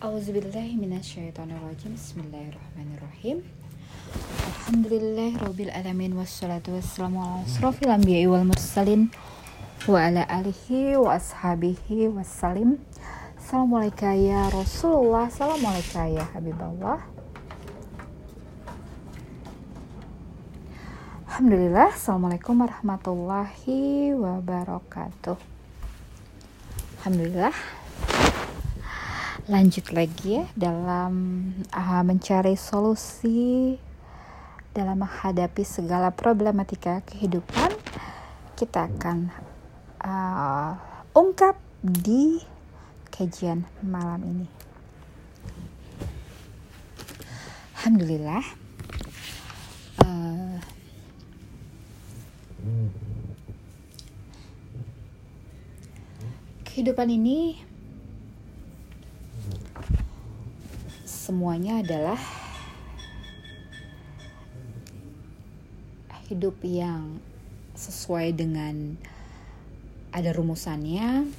Auzubillahiminasyaitonirrajim Bismillahirrahmanirrahim. Alhamdulillah Rabbil Alamin. Wassalatu wassalamu ala asrafil anbiya'i wal mursalin Wa ala alihi wa ashabihi wassalim. Assalamualaikum ya Rasulullah. Assalamualaikum ya Habiballah Alhamdulillah. Assalamualaikum warahmatullahi wabarakatuh. Alhamdulillah lanjut lagi ya dalam uh, mencari solusi dalam menghadapi segala problematika kehidupan kita akan uh, ungkap di kajian malam ini. Alhamdulillah. Uh, kehidupan ini semuanya adalah hidup yang sesuai dengan ada rumusannya.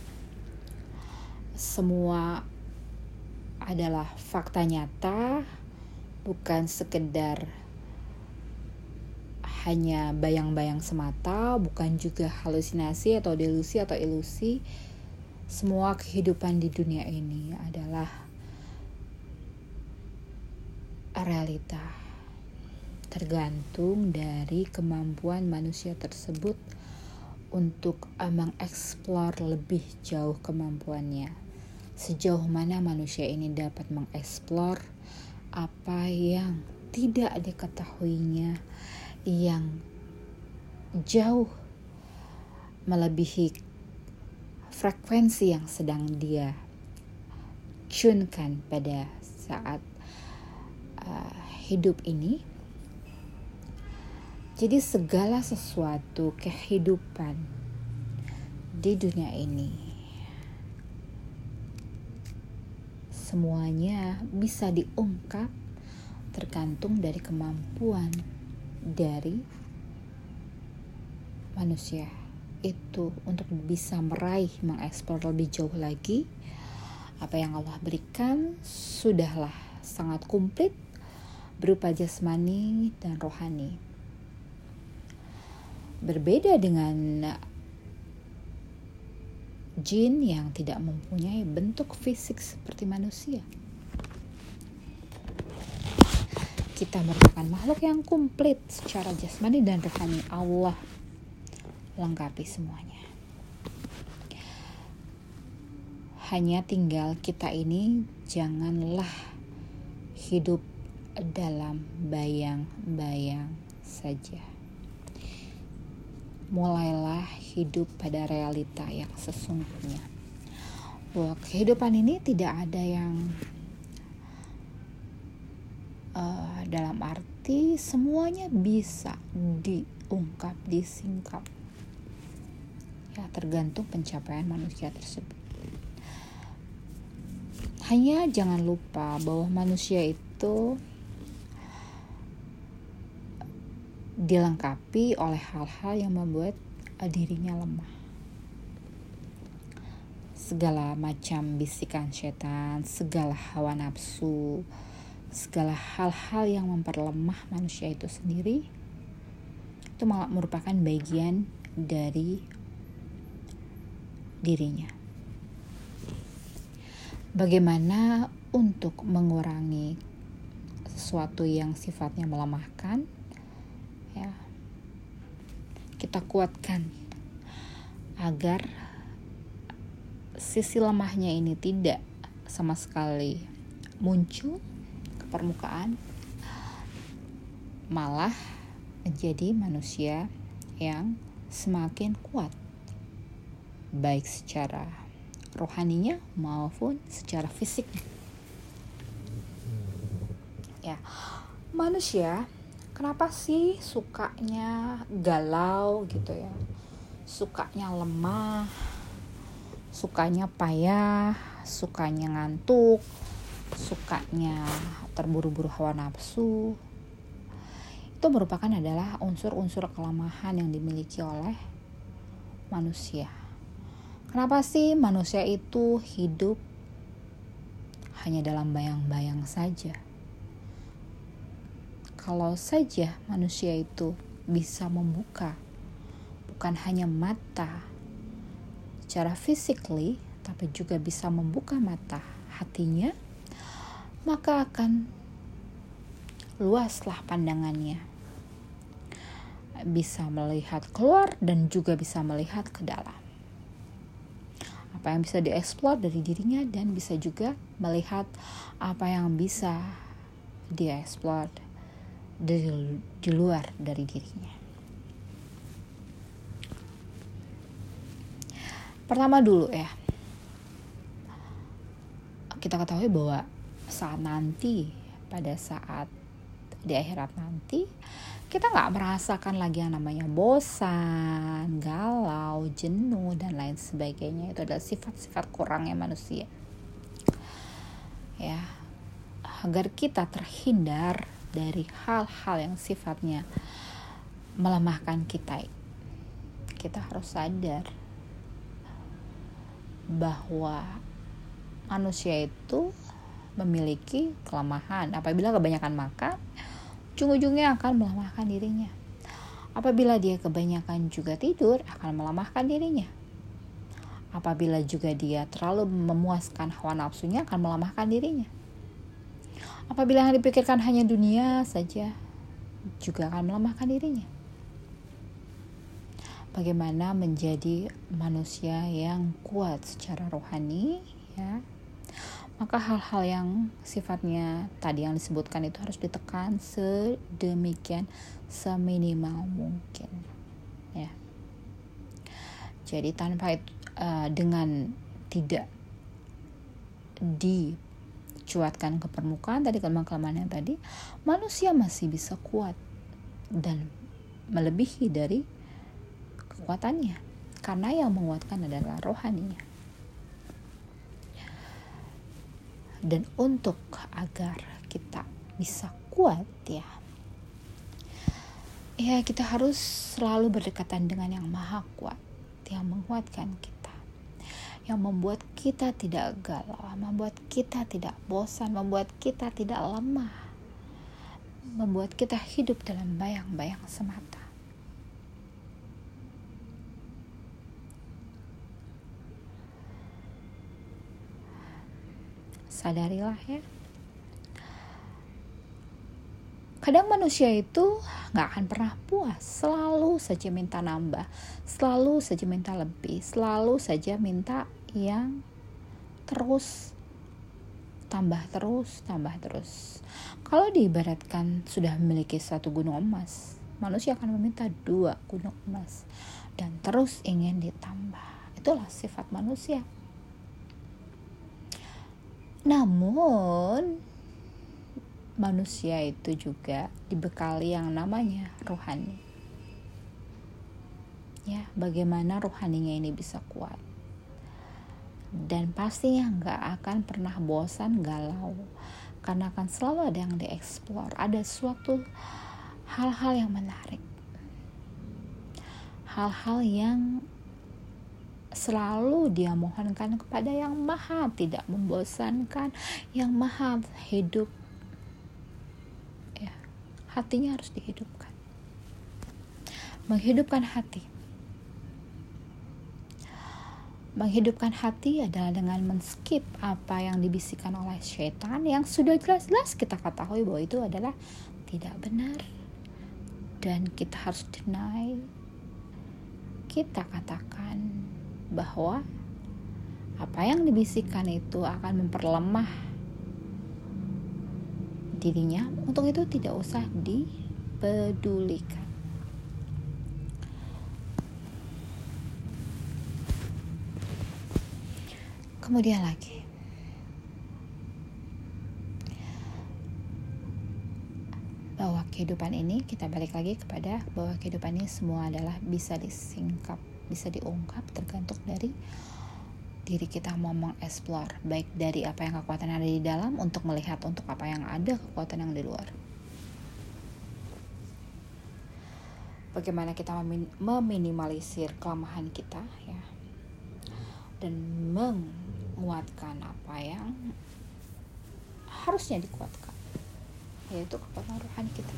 Semua adalah fakta nyata, bukan sekedar hanya bayang-bayang semata, bukan juga halusinasi atau delusi atau ilusi. Semua kehidupan di dunia ini adalah realita tergantung dari kemampuan manusia tersebut untuk mengeksplor lebih jauh kemampuannya. Sejauh mana manusia ini dapat mengeksplor apa yang tidak diketahuinya yang jauh melebihi frekuensi yang sedang dia cunekan pada saat uh, hidup ini. Jadi segala sesuatu kehidupan di dunia ini semuanya bisa diungkap tergantung dari kemampuan dari manusia itu untuk bisa meraih mengeksplor lebih jauh lagi apa yang Allah berikan sudahlah sangat komplit berupa jasmani dan rohani. Berbeda dengan jin yang tidak mempunyai bentuk fisik seperti manusia. Kita merupakan makhluk yang komplit secara jasmani dan rohani Allah lengkapi semuanya. Hanya tinggal kita ini janganlah hidup dalam bayang-bayang saja. Mulailah hidup pada realita yang sesungguhnya. Bahwa kehidupan ini tidak ada yang uh, dalam arti semuanya bisa diungkap, disingkap. Ya, tergantung pencapaian manusia tersebut. Hanya jangan lupa bahwa manusia itu dilengkapi oleh hal-hal yang membuat dirinya lemah. Segala macam bisikan setan, segala hawa nafsu, segala hal-hal yang memperlemah manusia itu sendiri itu malah merupakan bagian dari dirinya. Bagaimana untuk mengurangi sesuatu yang sifatnya melemahkan ya. Kita kuatkan agar sisi lemahnya ini tidak sama sekali muncul ke permukaan malah menjadi manusia yang semakin kuat baik secara rohaninya maupun secara fisik ya manusia kenapa sih sukanya galau gitu ya sukanya lemah sukanya payah sukanya ngantuk sukanya terburu-buru hawa nafsu itu merupakan adalah unsur-unsur kelemahan yang dimiliki oleh manusia. Kenapa sih manusia itu hidup hanya dalam bayang-bayang saja. Kalau saja manusia itu bisa membuka bukan hanya mata secara physically tapi juga bisa membuka mata hatinya maka akan luaslah pandangannya. Bisa melihat keluar dan juga bisa melihat ke dalam. Apa yang bisa dieksplor dari dirinya dan bisa juga melihat apa yang bisa dieksplor dari di luar dari dirinya. Pertama dulu ya, kita ketahui bahwa saat nanti pada saat di akhirat nanti kita nggak merasakan lagi yang namanya bosan, galau, jenuh dan lain sebagainya. Itu adalah sifat-sifat kurangnya manusia. Ya, agar kita terhindar dari hal-hal yang sifatnya melemahkan kita. Kita harus sadar bahwa manusia itu memiliki kelemahan. Apabila kebanyakan makan, ujung-ujungnya akan melemahkan dirinya. Apabila dia kebanyakan juga tidur, akan melemahkan dirinya. Apabila juga dia terlalu memuaskan hawa nafsunya, akan melemahkan dirinya. Apabila yang dipikirkan hanya dunia saja, juga akan melemahkan dirinya. Bagaimana menjadi manusia yang kuat secara rohani, ya, maka hal-hal yang sifatnya tadi yang disebutkan itu harus ditekan sedemikian seminimal mungkin ya jadi tanpa itu uh, dengan tidak dicuatkan ke permukaan tadi kelemahan-kelemahan yang tadi manusia masih bisa kuat dan melebihi dari kekuatannya. Karena yang menguatkan adalah rohaninya. Dan untuk agar kita bisa kuat ya ya kita harus selalu berdekatan dengan yang maha kuat yang menguatkan kita yang membuat kita tidak galau membuat kita tidak bosan membuat kita tidak lemah membuat kita hidup dalam bayang-bayang semata. Sadarilah ya kadang manusia itu nggak akan pernah puas selalu saja minta nambah selalu saja minta lebih selalu saja minta yang terus tambah terus tambah terus. Kalau diibaratkan sudah memiliki satu gunung emas manusia akan meminta dua gunung emas dan terus ingin ditambah. Itulah sifat manusia. Namun manusia itu juga dibekali yang namanya rohani. Ya, bagaimana rohaninya ini bisa kuat. Dan pastinya nggak akan pernah bosan galau. Karena akan selalu ada yang dieksplor. Ada suatu hal-hal yang menarik. Hal-hal yang selalu dia mohonkan kepada yang maha tidak membosankan yang maha hidup hatinya harus dihidupkan. Menghidupkan hati. Menghidupkan hati adalah dengan menskip apa yang dibisikkan oleh setan yang sudah jelas-jelas kita ketahui bahwa itu adalah tidak benar dan kita harus deny. Kita katakan bahwa apa yang dibisikkan itu akan memperlemah dirinya untuk itu tidak usah dipedulikan. Kemudian lagi. Bahwa kehidupan ini kita balik lagi kepada bahwa kehidupan ini semua adalah bisa disingkap bisa diungkap tergantung dari diri kita mau mengeksplor baik dari apa yang kekuatan ada di dalam untuk melihat untuk apa yang ada kekuatan yang di luar. Bagaimana kita meminimalisir kelemahan kita ya. Dan menguatkan apa yang harusnya dikuatkan yaitu kekuatan rohani kita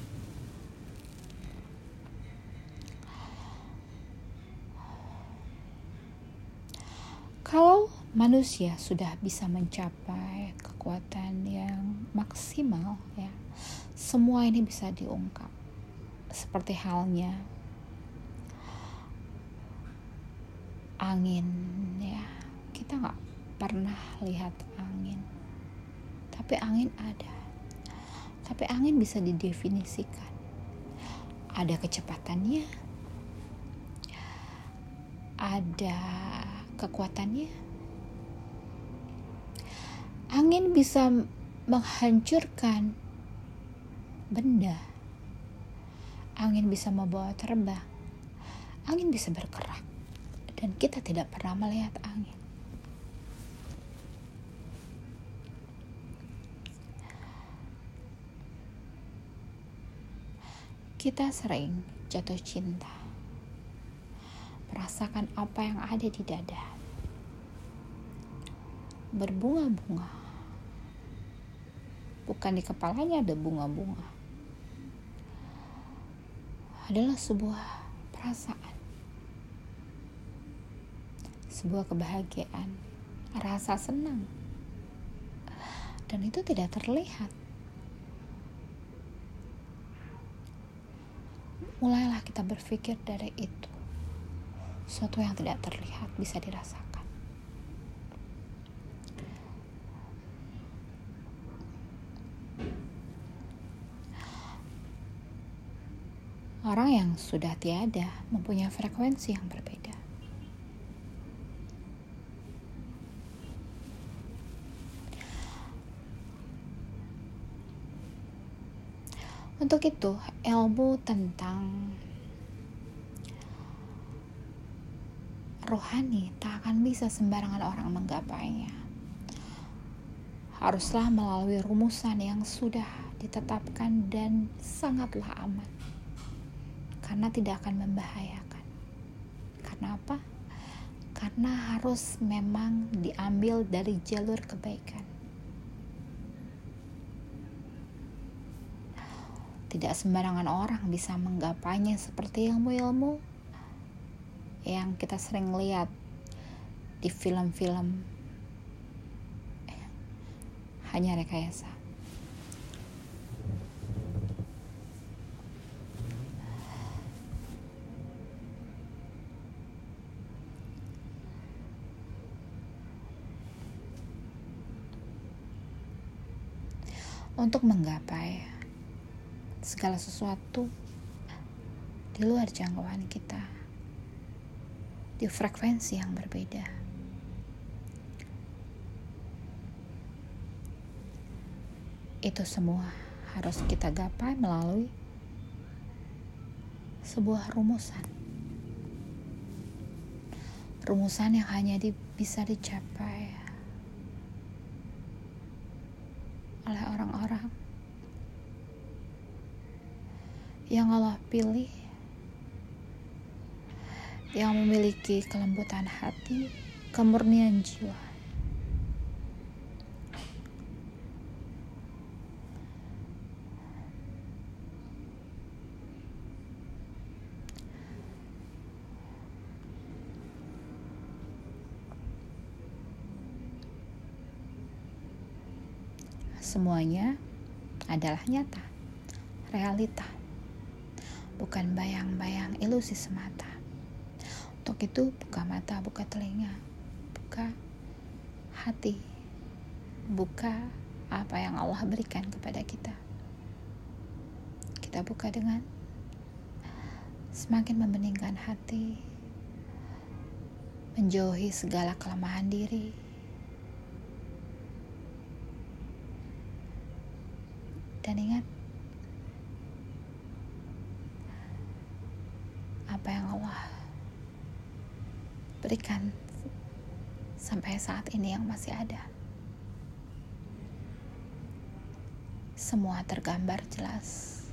kalau manusia sudah bisa mencapai kekuatan yang maksimal ya semua ini bisa diungkap. Seperti halnya angin ya. Kita nggak pernah lihat angin. Tapi angin ada. Tapi angin bisa didefinisikan. Ada kecepatannya. Ada kekuatannya. Angin bisa menghancurkan benda. Angin bisa membawa terbang. Angin bisa bergerak. Dan kita tidak pernah melihat angin. Kita sering jatuh cinta, merasakan apa yang ada di dada, berbunga-bunga. Bukan di kepalanya ada bunga-bunga, adalah sebuah perasaan. Sebuah kebahagiaan, rasa senang, dan itu tidak terlihat. Mulailah kita berpikir dari itu, sesuatu yang tidak terlihat bisa dirasakan. Orang yang sudah tiada mempunyai frekuensi yang berbeda. Untuk itu, ilmu tentang rohani tak akan bisa sembarangan orang menggapainya. Haruslah melalui rumusan yang sudah ditetapkan dan sangatlah aman. Karena tidak akan membahayakan. Karena apa? Karena harus memang diambil dari jalur kebaikan. Tidak sembarangan orang bisa menggapainya seperti ilmu-ilmu yang kita sering lihat di film-film hanya rekayasa. Untuk menggapai segala sesuatu di luar jangkauan kita di frekuensi yang berbeda. Itu semua harus kita gapai melalui sebuah rumusan. Rumusan yang hanya di, bisa dicapai oleh orang-orang yang Allah pilih yang memiliki kelembutan hati, kemurnian jiwa. Semuanya adalah nyata, realita bukan bayang-bayang ilusi semata. Untuk itu, buka mata, buka telinga, buka hati, buka apa yang Allah berikan kepada kita. Kita buka dengan semakin membeningkan hati, menjauhi segala kelemahan diri. Dan ingat, apa yang Allah berikan sampai saat ini yang masih ada. Semua tergambar jelas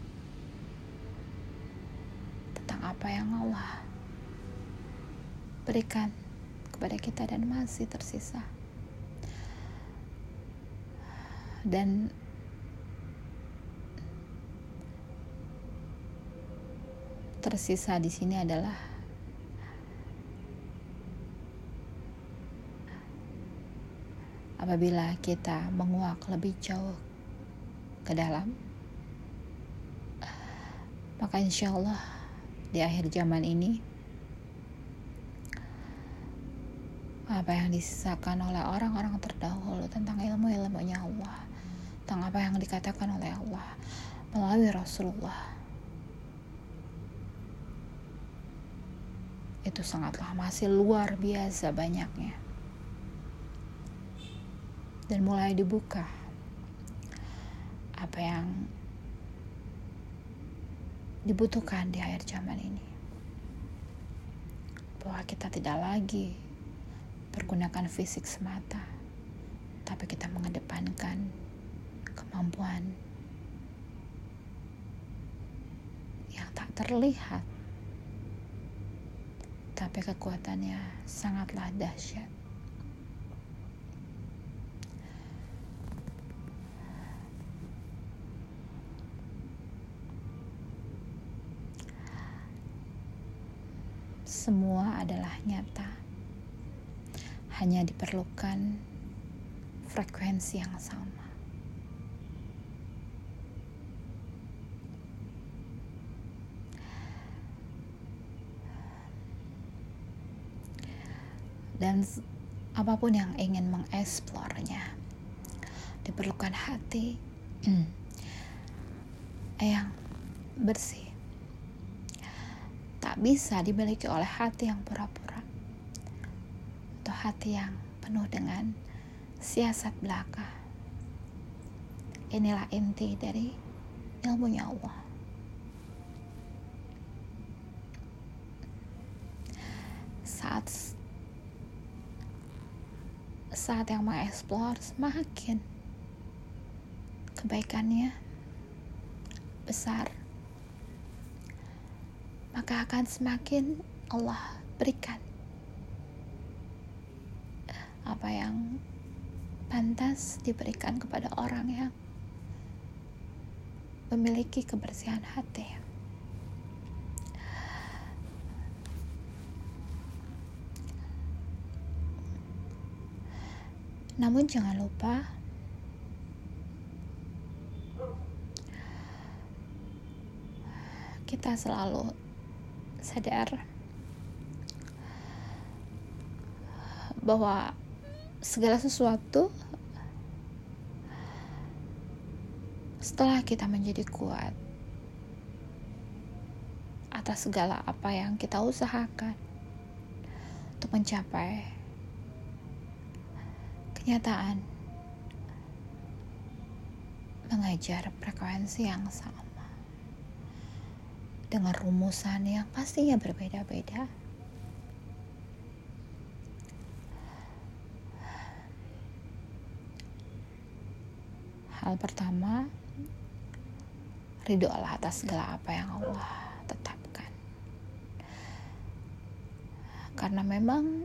tentang apa yang Allah berikan kepada kita dan masih tersisa. dan tersisa di sini adalah apabila kita menguak lebih jauh ke dalam maka insya Allah di akhir zaman ini apa yang disisakan oleh orang-orang terdahulu tentang ilmu-ilmunya Allah tentang apa yang dikatakan oleh Allah melalui Rasulullah itu sangatlah masih luar biasa banyaknya dan mulai dibuka. Apa yang dibutuhkan di akhir zaman ini. Bahwa kita tidak lagi pergunakan fisik semata tapi kita mengedepankan kemampuan yang tak terlihat tapi kekuatannya sangatlah dahsyat semua adalah nyata. Hanya diperlukan frekuensi yang sama. Dan apa pun yang ingin mengeksplornya, diperlukan hati yang bersih bisa dimiliki oleh hati yang pura-pura atau hati yang penuh dengan siasat belaka. Inilah inti dari ilmunya Allah. Saat saat yang mengeksplor semakin kebaikannya besar maka akan semakin Allah berikan apa yang pantas diberikan kepada orang yang memiliki kebersihan hati. Namun jangan lupa kita selalu sadar bahwa segala sesuatu setelah kita menjadi kuat atas segala apa yang kita usahakan untuk mencapai kenyataan mengajar frekuensi yang sama dengan rumusan yang pastinya berbeda-beda. Hal pertama, ridho Allah atas segala apa yang Allah tetapkan. Karena memang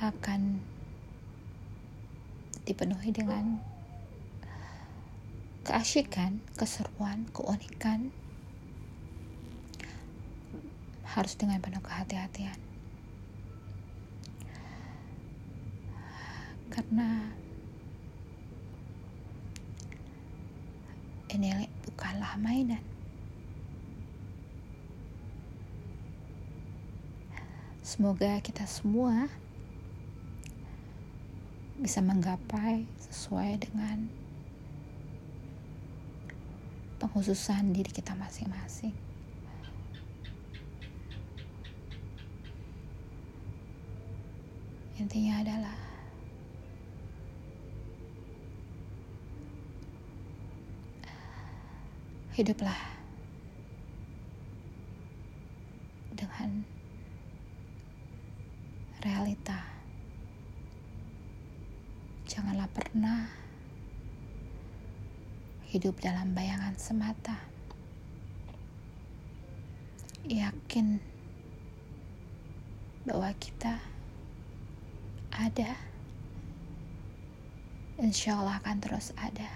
akan dipenuhi dengan keasyikan, keseruan, keunikan harus dengan penuh kehati-hatian. Karena ini bukanlah mainan. Semoga kita semua bisa menggapai sesuai dengan penghususan diri kita masing-masing. Intinya adalah hiduplah dengan realita janganlah pernah hidup dalam bayangan semata. Yakin bahwa kita ada, insya Allah akan terus ada.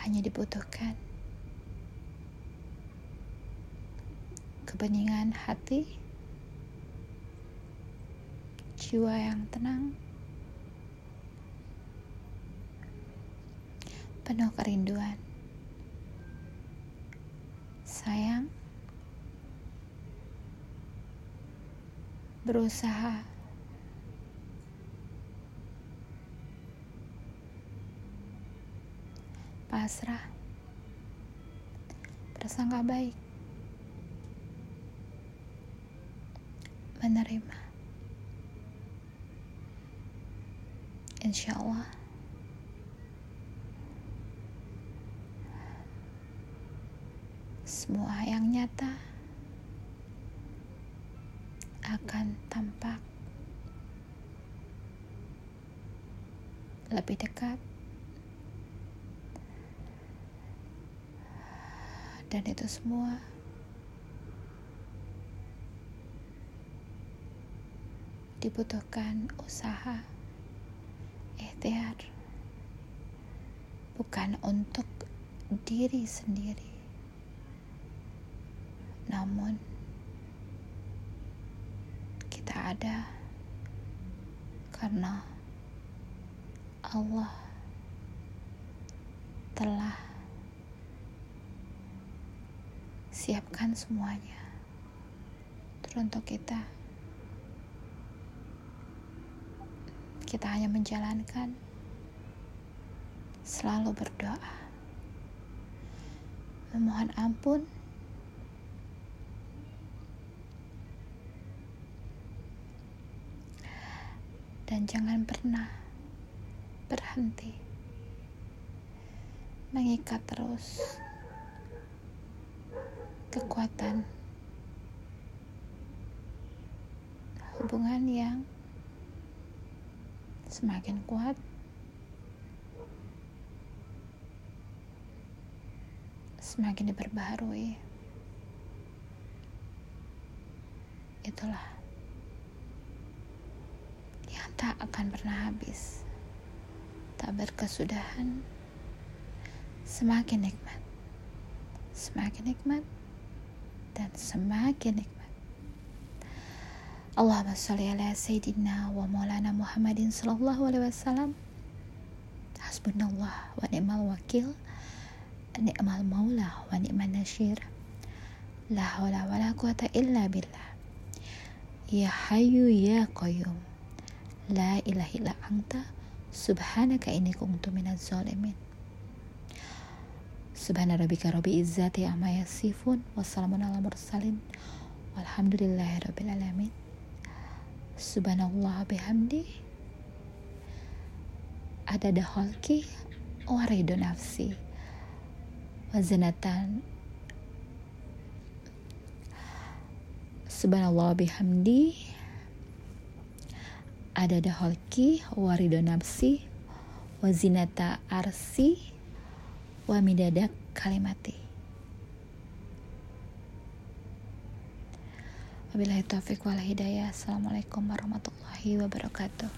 Hanya dibutuhkan kebeningan hati, jiwa yang tenang, penuh kerinduan. Sayang, berusaha pasrah, bersangka baik, menerima. Insya Allah, semua yang nyata akan tampak lebih dekat. Dan itu semua dibutuhkan usaha ikhtiar bukan untuk diri sendiri namun kita ada karena Allah telah siapkan semuanya teruntuk kita. Kita hanya menjalankan, selalu berdoa, memohon ampun, dan jangan pernah berhenti. Mengikat terus kekuatan hubungan yang semakin kuat semakin diperbaharui. Itulah tak akan pernah habis. Tak berkesudahan. Semakin nikmat. Semakin nikmat. Dan semakin nikmat. Allahumma salli ala Sayyidina wa maulana Muhammadin sallallahu alaihi wasallam. Hasbunallah wa ni'mal wakil. Ni'mal maula wa ni'mal nashir La hawla wa la quwata illa billah. Ya hayu ya qayyum La ilaha illa anta Subhanaka inni kuntu minaz zalimin. Subhana rabbika rabbi izzati amma yasifun Wassalamun ala mursalin Walhamdulillahi rabbil alamin. Subhanallah bihamdi. Ada daholki waridu nafsi wazinatan Subhanallah bihamdi ada daholki waridu nafsi wazinata arsi wa midada kalimati Wabillahi taufiq wal hidayah. Assalamualaikum warahmatullahi wabarakatuh.